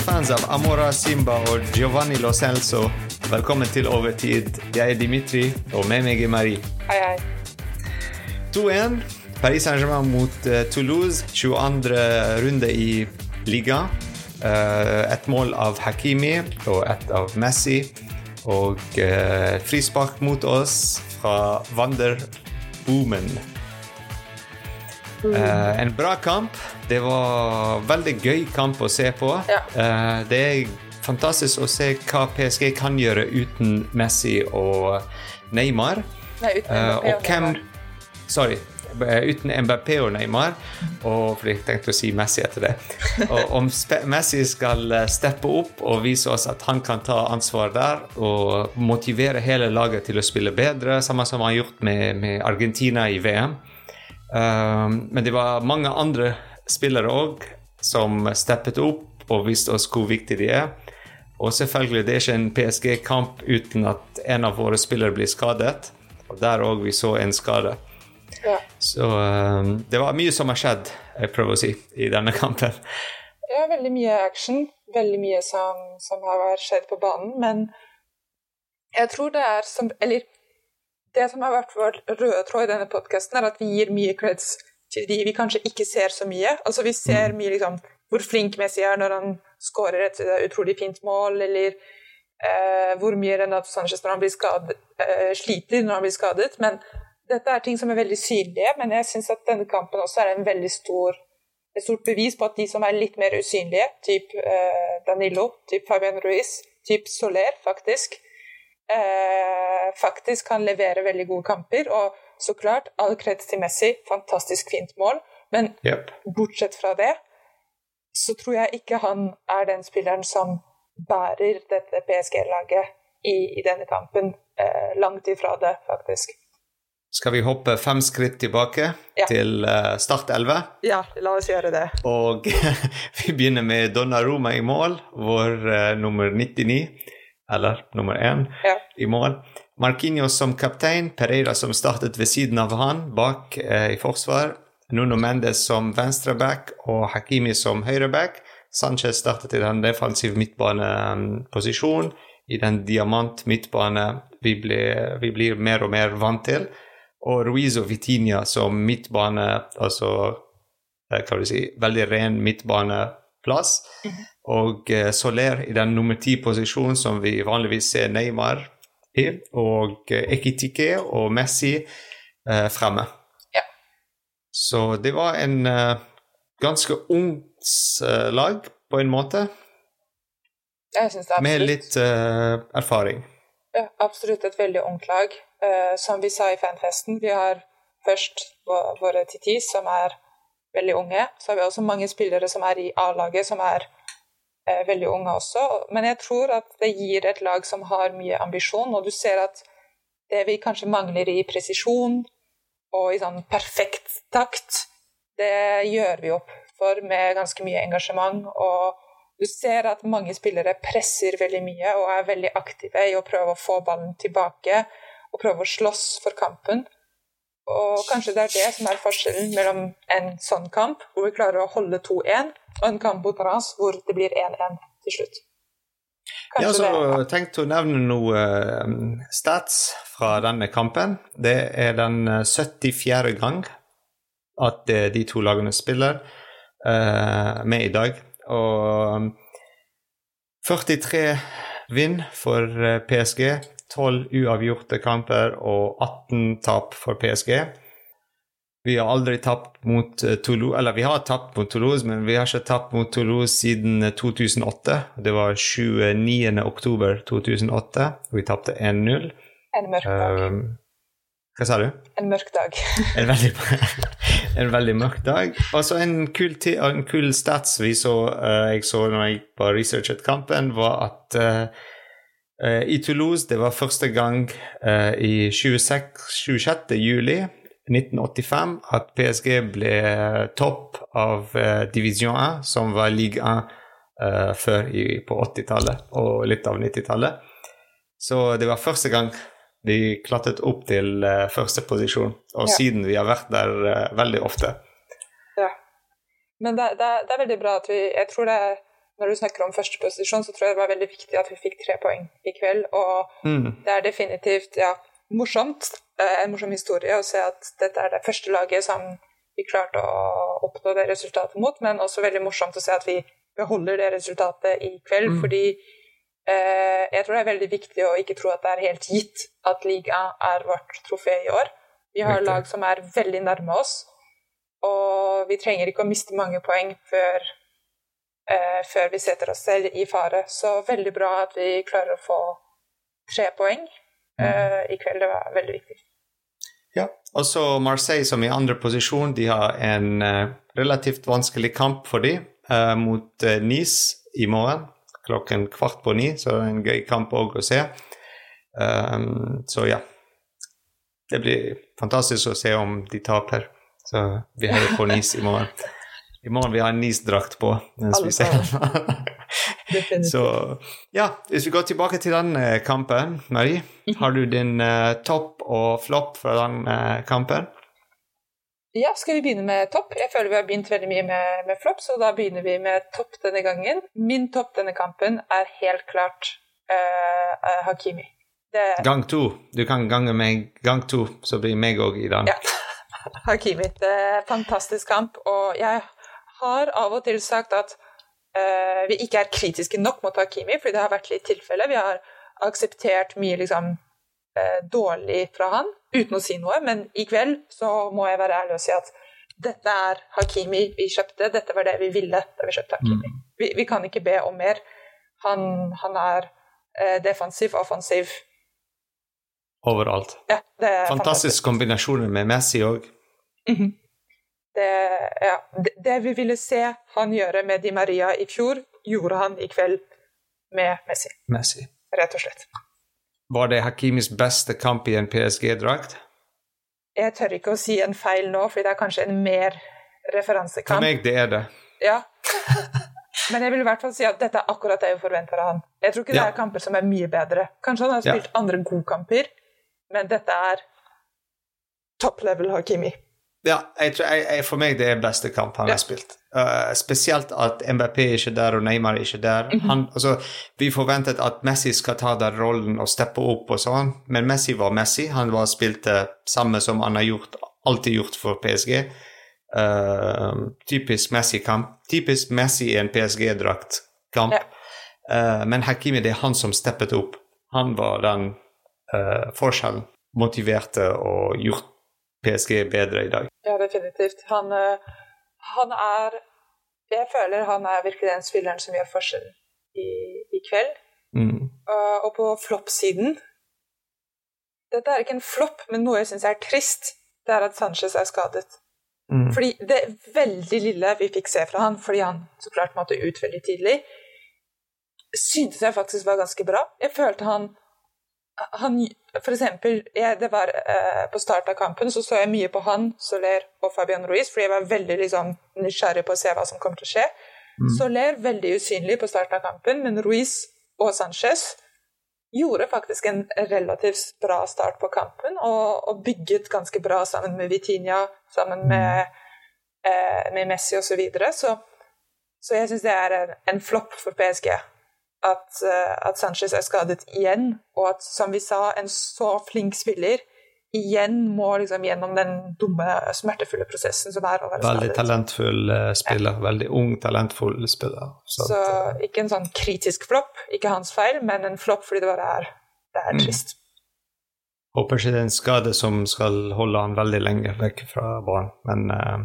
Fans av Amora Simba og Giovanni Lo Celso, velkommen til Overtid. Jeg er Dimitri, og med meg er Marie. Hei, hei. 2-1. Paris Saint-Germain mot uh, Toulouse, 22. runde i ligaen. Uh, et mål av Hakimi og et av Messi. Og uh, frispark mot oss fra Wander Boomen. Uh, en bra kamp. Det var veldig gøy kamp å se på. Ja. Uh, det er fantastisk å se hva PSG kan gjøre uten Messi og Neymar. Nei, uten Mbappé og hvem Neymar. Sorry. eh, Uten Mbappé og Neymar, og for jeg tenkte å si Messi etter det. Og om Messi skal eh, steppe opp og vise oss at han kan ta ansvar der, og motivere hele laget til å spille bedre, samme som han har gjort med, med Argentina i VM. Um, men det var mange andre spillere òg som steppet opp og viste oss hvor viktig de er. Og selvfølgelig, det er ikke en PSG-kamp uten at en av våre spillere blir skadet. Og der òg vi så en skade. Ja. Så um, det var mye som har skjedd, jeg prøver å si, i denne kampen. ja, veldig mye action. Veldig mye som, som har skjedd på banen. Men jeg tror det er som Eller det som har vært vår røde tråd i denne podkasten, er at vi gir mye creds til de vi kanskje ikke ser så mye. Altså Vi ser mye liksom hvor flink Messi er når han skårer et eh, utrolig fint mål, eller eh, hvor mye Renato Sanchez når han blir skadet, eh, sliter når han blir skadet. Men dette er ting som er veldig synlige, men jeg syns at denne kampen også er en veldig stor et stort bevis på at de som er litt mer usynlige, typ eh, Danilo, typ Fabian Ruiz, typ Soler, faktisk, eh, faktisk kan levere veldig gode kamper. Og så klart, all kreds til Messi, fantastisk fint mål. Men Yep. bortsett fra det, så tror jeg ikke han er den spilleren som bærer dette PSG-laget i, i denne kampen. Eh, langt ifra det, faktisk. Skal vi hoppe fem skritt tilbake Ja. til uh, start 11? Ja, la oss gjøre det. Og vi begynner med Donnaroma i mål, vår uh, nummer 99, eller nummer én, Ja. i mål. Marquinhos som kaptein, Pereira som startet ved siden av han, bak eh, i forsvar. Nuno Mendes som venstreback og Hakimi som høyreback. Sanchez startet i den defensive midtbaneposisjon, i den diamant midtbane vi, vi blir mer og mer vant til. Og Ruiz og Vitinha som midtbane, altså eh, hva vil si, veldig ren midtbaneplass. Og eh, Soler i den nummer ti-posisjonen som vi vanligvis ser Neymar i. Og eh, Ekitike og Messi eh, fremme. Ja. Så det var en eh, ganske ungt eh, lag, på en måte, Jeg synes det er absolutt. med litt eh, erfaring. Ja, absolutt et veldig ungt lag. Som vi sa i fanfesten, vi har først våre titis, som er veldig unge. Så har vi også mange spillere som er i A-laget, som er veldig unge også. Men jeg tror at det gir et lag som har mye ambisjon, og du ser at det vi kanskje mangler i presisjon og i sånn perfekt takt, det gjør vi opp for med ganske mye engasjement. og du ser at mange spillere presser veldig mye og er veldig aktive i å prøve å få ballen tilbake og prøve å slåss for kampen. Og kanskje det er det som er forskjellen mellom en sånn kamp, hvor vi klarer å holde 2-1, og en kamp mot Reims hvor det blir 1-1 til slutt. Ja, Kanskje så det. tenkte å nevne noe um, stats fra denne kampen. Det er den eh, 74. gang at eh, de to lagene spiller eh, med i dag. Og um, 43 vinn for eh, PSG, 12 uavgjorte kamper og 18 tap for PSG. Vi har aldri tapt mot eh, Toulouse, eller vi har tapt mot Toulouse, men vi har ikke tapt mot Toulouse siden eh, 2008. Det var 29. oktober 2008, og vi tapte 1-0. En mørk dag. Um, hva sa du? En mørk dag. En veldig, en veldig mørk dag. Og så en kul, en kul stats vi så, eh, jeg så når jeg bare researchet kampen, var at eh, eh, i Toulouse det var første gang eh, i 26, 26. juli 1985 at PSG ble topp av divisjon Division 1, som var Ligue 1 eh, før i, på 80-tallet og litt av 90-tallet. Så det var første gang de klatret opp til uh, første posisjon, og Ja. siden vi har vært der uh, veldig ofte. Ja. Men det, det, det er veldig bra at vi Jeg tror det er når du snakker om førsteposisjon, så tror jeg det var veldig viktig at vi fikk tre poeng i kveld. Og Mm. det er definitivt ja, morsomt, eh, en morsom historie å se at dette er det første laget som vi klarte å oppnå det resultatet mot, men også veldig morsomt å se at vi beholder det resultatet i kveld, Mm. fordi eh, jeg tror det er veldig viktig å ikke tro at det er helt gitt at liga er vårt trofé i år. Vi har lag som er veldig nærme oss, og vi trenger ikke å miste mange poeng før, eh, før vi setter oss selv i fare. Så veldig bra at vi klarer å få tre poeng eh, i kveld. Det var veldig viktig. Ja. Og så Marseille som i andre posisjon. De har en eh, relativt vanskelig kamp for dem eh, mot eh, Nice i morgen klokken kvart på ni, så det er en gøy kamp òg å se. Um, så ja. Det blir fantastisk å se om de taper. Så vi hører på Nice i morgen. I morgen vi har en Nice-drakt på. Så ja, hvis vi går tilbake til den eh, kampen, Marie. Har du din uh, topp og flopp fra den uh, kampen? Ja, skal vi begynne med topp? Jeg føler vi har begynt veldig mye med, med flopp, så da begynner vi med topp denne gangen. Min topp denne kampen er helt klart uh, Hakimi. Det Gang to. Du kan gange meg gang to, så blir meg òg i den. Ja. Hakimi. Det er en fantastisk kamp, og jeg har av og til sagt at uh, vi ikke er kritiske nok mot Hakimi, fordi det har vært litt tilfelle. Vi har akseptert mye liksom, uh, dårlig fra han, uten å si noe, men i kveld så må jeg være ærlig og si at dette er Hakimi vi kjøpte, dette var det vi ville da vi kjøpte Hakimi. Vi, vi kan ikke be om mer. Han, han er eh, defensiv, offensiv. Overalt. Ja, det er Fantastisk kombinasjoner med Messi òg. Mhm. Det, ja, det, det vi ville se han gjøre med Di Maria i fjor, gjorde han i kveld med Messi, Messi. rett og slett. Var det Hakimis beste kamp i en PSG-drakt? Jeg tør ikke å si en feil nå, fordi det er kanskje en mer referansekamp. For meg, det er det. Ja. Men jeg vil i hvert fall si at dette er akkurat det jeg forventer av han. Jeg tror ikke det Ja. er kamper som er mye bedre. Kanskje han har Ja. spilt andre gode kamper, men dette er top level Hakimi. Ja, jeg jeg, for meg det er beste kamp han Ja. har spilt. Uh, spesielt at MBP er ikke der og Neymar er ikke der. Mhm. han, altså, vi forventet at Messi skal ta den rollen og steppe opp og sånn, men Messi var Messi. Han var spilte samme som han har gjort, alltid gjort for PSG. Uh, typisk Messi-kamp. Typisk Messi i en PSG-drakt-kamp. Ja. Uh, men Hakimi, det er han som steppet opp. Han var den uh, forskjellen. Motiverte og gjort PSG bedre i dag. Ja, definitivt. Han, eh, han er Jeg føler han er virkelig den spilleren som gjør forskjell i, i kveld. Mm. Uh, og på flopp-siden Dette er ikke en flopp, men noe jeg syns er trist, det er at Sanchez er skadet. Mm. Fordi det veldig lille vi fikk se fra han, fordi han så klart måtte ut veldig tidlig, syntes jeg faktisk var ganske bra. Jeg følte han, han For eksempel, jeg, det var eh, på starten av kampen så så jeg mye på han, Soler og Fabian Ruiz, fordi jeg var veldig liksom, nysgjerrig på å se hva som kommer til å skje. Soler veldig usynlig på starten av kampen, men Ruiz og Sanchez gjorde faktisk en relativt bra start på kampen og, og bygget ganske bra sammen med Vitinha, sammen med, eh, med Messi osv. Så, videre. så Så jeg syns det er en, en flopp for PSG at, eh, at Sanchez er skadet igjen, og at, som vi sa, en så flink spiller igjen må liksom gjennom den dumme, smertefulle prosessen som er å være skadet. Veldig talentfull spiller. spiller. Veldig ung, talentfull spiller. Så, Så at, eh, ikke en sånn kritisk flopp, ikke hans feil, men en flopp fordi det bare er, det er Mm. trist. håper ikke det er en skade som skal holde han veldig lenge vekk fra banen. Men uh,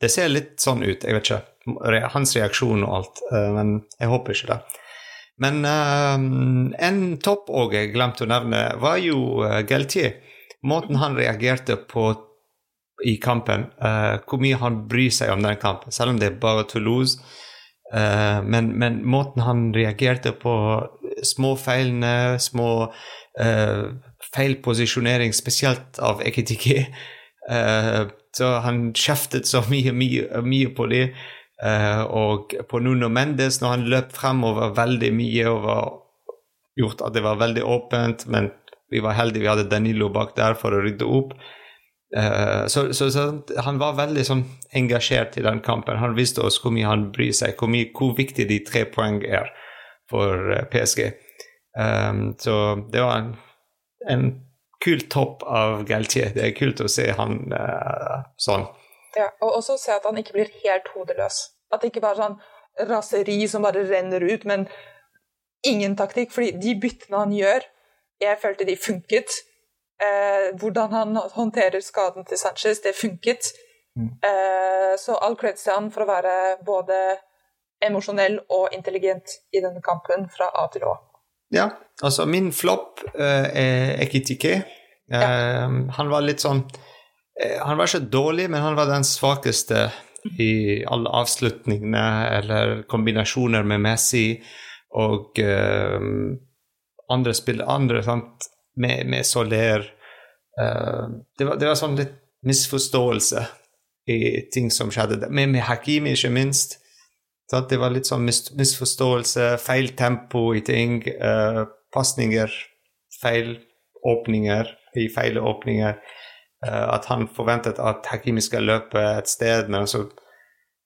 det ser litt sånn ut. Jeg vet ikke. Hans reaksjon og alt. uh, men jeg håper ikke det. Men eh, en topp òg jeg glemte å nevne, var jo uh, Geltier. Måten han reagerte på i kampen, uh, hvor mye han bryr seg om den kampen, selv om det er bare Toulouse. Uh, men, men måten han reagerte på små feilene, små uh, feil posisjonering, spesielt av Ekitiki. uh, så han kjeftet så mye, mye, mye på dem. Eh, og på Nuno Mendes, når han løp fremover veldig mye og var gjort at det var veldig åpent, men vi var heldige vi hadde Danilo bak der for å rydde opp. Uh, så, så, så, han var veldig sånn engasjert i den kampen. Han visste oss hvor mye han bryr seg, hvor, mye, hvor viktig de tre poeng er for uh, PSG. Um, så det var en, en kul topp av Galtier. Det er kult å se han uh, sånn. Ja, og også se at han ikke blir helt hodeløs. At det ikke bare er sånn raseri som bare renner ut, men ingen taktikk. fordi de byttene han gjør, jeg følte de funket. Eh, hvordan han håndterer skaden til Sanchez, det funket. Mm. Eh, så all kreds til han for å være både emosjonell og intelligent i denne kampen fra A til Å. Ja, altså min flopp eh, er Ekitike. Ja. Eh, han var litt sånn Han var ikke dårlig, men han var den svakeste i alle avslutningene eller kombinasjoner med Messi og andre spill andre, sant, med, med Soler. Det var, det, var, sånn litt misforståelse i ting som skjedde. Med, med Hakimi, ikke minst. Sant? det var litt sånn misforståelse, feil tempo i ting, uh, pasninger, feil åpninger i feil åpninger. Uh, at han forventet at Hakimi skal løpe et sted, men så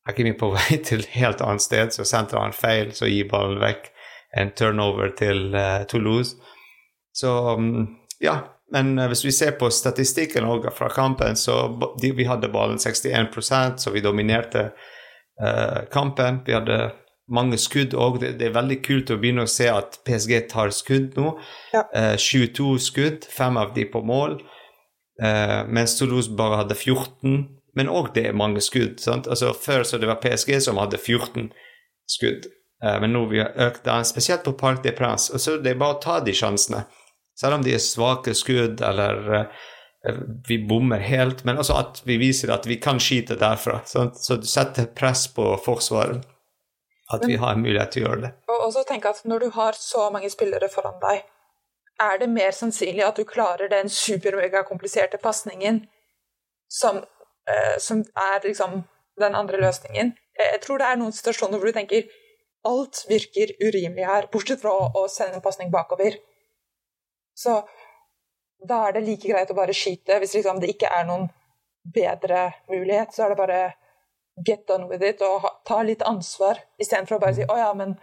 Hakimi på vei til et helt annet sted, så sentrer han feil, så gir ballen vekk. En turnover til uh, Toulouse. Så um, ja, men uh, hvis vi ser på statistikken fra kampen, så de, vi hadde ballen 61% så vi dominerte uh, kampen. Vi hadde mange skudd òg. Det, det, er veldig kult å begynne å se at PSG tar skudd nå. Ja. Uh, 22 skudd, fem av de på mål. Uh, mens Toulouse bare hadde 14. Men òg det er mange skudd. sant? Altså Før så det var PSG som hadde 14 skudd. Uh, men nå vi har økt det, spesielt på Parc des Princes. Og så det er bare å ta de sjansene. Selv om de er svake skudd eller vi bommer helt, men også at vi viser at vi kan skyte derfra. Sant? Så du setter press på Forsvaret. At vi har mulighet til å gjøre det. Og også tenk at Når du har så mange spillere foran deg, er det mer sannsynlig at du klarer den supermegakompliserte pasningen som, eh, som, er liksom den andre løsningen. Jeg tror det er noen situasjoner hvor du tenker alt virker urimelig her, bortsett fra å sende en pasning bakover. Så da er det like greit å bare skyte. Hvis liksom det ikke er noen bedre mulighet, så er det bare get on with it og ha, ta litt ansvar, istedenfor å bare si 'Å ja, men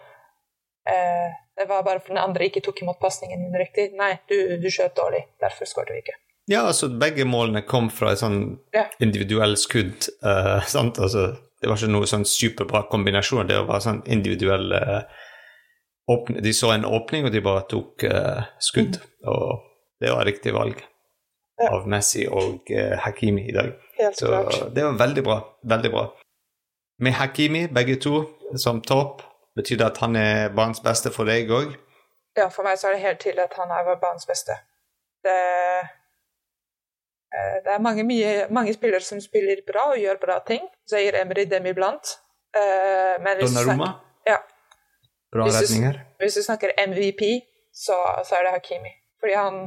eh, det var bare for den andre ikke tok imot pasningen min riktig'. Nei, du, du skjøt dårlig. Derfor skåret du ikke. Ja, altså begge målene kom fra et sånn ja. individuell skudd. Uh, sant? Altså, det var ikke noe sånn superbra kombinasjon, det var sånn individuell uh, De så en åpning, og de bare tok uh, skudd. Mm. og det var riktig valg av Messi og Hakimi i dag. Helt så klart. det var veldig bra. Veldig bra. Med Hakimi, begge to, som topp, betyr det at han er barns beste for deg òg? Ja, for meg så er det helt tydelig at han er barns beste. Det, eh, det er mange, mye, mange, spillere som spiller bra og gjør bra ting. Gir Emry dem iblant. Uh, Donnarumma? Ja. Bra hvis redninger. Du, hvis du snakker MVP, så, så er det Hakimi. Fordi han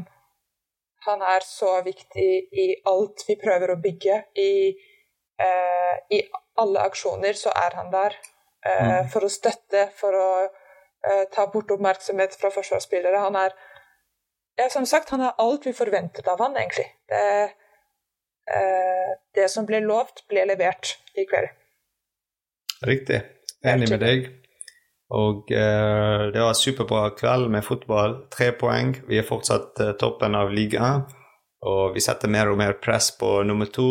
han er så viktig i alt vi prøver å bygge. I, eh, i alle aksjoner så er han der eh, mm. for å støtte, for å eh, ta bort oppmerksomhet fra forsvarsspillere. Han er ja, som sagt, han er alt vi forventet av han, egentlig. Det, eh, det som ble lovt, ble levert i kveld. Riktig. Enig med deg. Og uh, det var superbra kveld med fotball. Tre poeng. Vi er fortsatt uh, toppen av ligaen. Og vi setter mer og mer press på nummer to,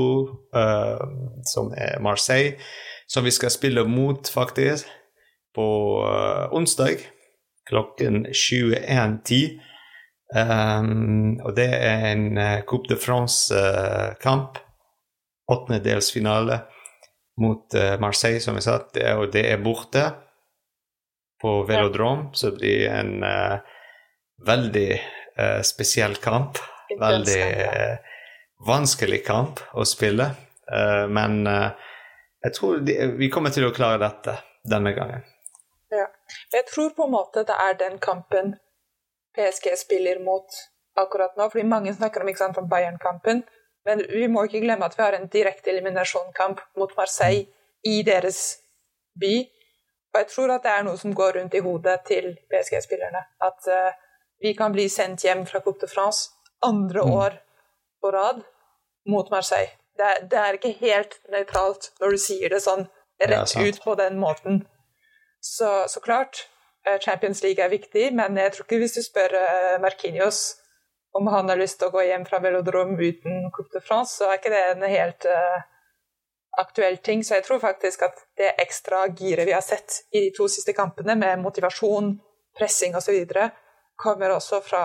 uh, som er Marseille. Som vi skal spille mot, faktisk, på onsdag klokken 21.10. Um, og det er en Coupe de France-kamp. Åttendedelsfinale mot Marseille, som vi sa. Og det er borte på velodrom, så det blir en uh, veldig uh, spesiell kamp. Veldig uh, vanskelig kamp å spille. men jeg tror de, vi kommer til å klare dette denne gangen. Ja. Jeg tror på en måte det er den kampen PSG spiller mot akkurat nå. fordi mange snakker om, ikke sant, Bayern-kampen. Men vi må ikke glemme at vi har en direkte eliminasjonskamp mot Marseille i deres by. Og jeg tror at det er noe som går rundt i hodet til PSG-spillerne. At uh, vi kan bli sendt hjem fra Coupe de France andre mm. år på rad. mot Marseille. Det, det, er ikke helt nøytralt når du sier det sånn rett ut på den måten. Så, så, klart, eh, Champions League er viktig, men jeg tror ikke hvis du spør eh, Markinios om han har lyst til å gå hjem fra velodrom uten Coupe de France, så er ikke det en helt uh, aktuell ting. Så jeg tror faktisk at det ekstra giret vi har sett i de to siste kampene, med motivasjon, pressing osv., kommer også fra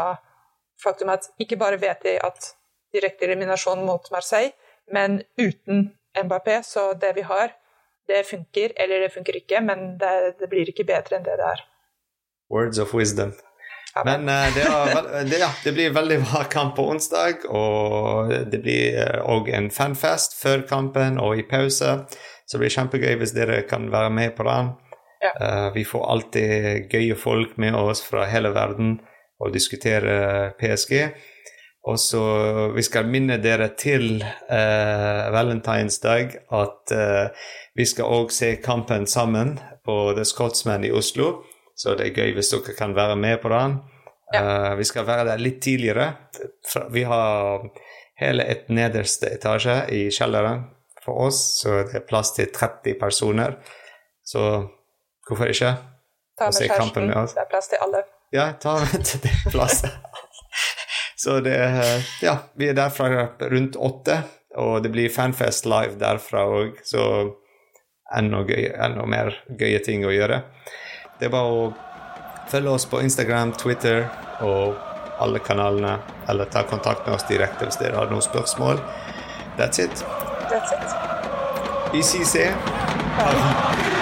faktum at ikke bare vet de at direkte eliminasjon mot Marseille, men uten Mbappé, så det vi har, det funker, eller det funker ikke, men det, det blir ikke bedre enn det det er. Words of wisdom. Men uh, det, er, det, ja, det, blir veldig bra kamp på onsdag, og det blir òg uh, en fanfest før kampen og i pause. Så det blir kjempegøy hvis dere kan være med på den. Ja. Uh, vi får alltid gøye folk med oss fra hele verden og diskutere PSG. Og så vi skal minne dere til uh, valentinsdag at vi skal òg se kampen sammen på The Scotsman i Oslo. Så det er gøy hvis dere kan være med på den. Ja. Uh, vi skal være der litt tidligere. Vi har hele et nederste etasje i kjelleren for oss, så det er plass til 30 personer. Så hvorfor ikke? Ta med kjæresten. Det er plass til alle. Ja, ta med til det plass. Så det Ja, vi er der fra rundt åtte, og det blir fanfest live derfra òg, så enda, gøy, enda mer gøye ting å gjøre. Det er bare å følge oss på Instagram, Twitter og alle kanalene, eller ta kontakt med oss direkte hvis dere har noen spørsmål. That's it. That's it. ICC. Bye.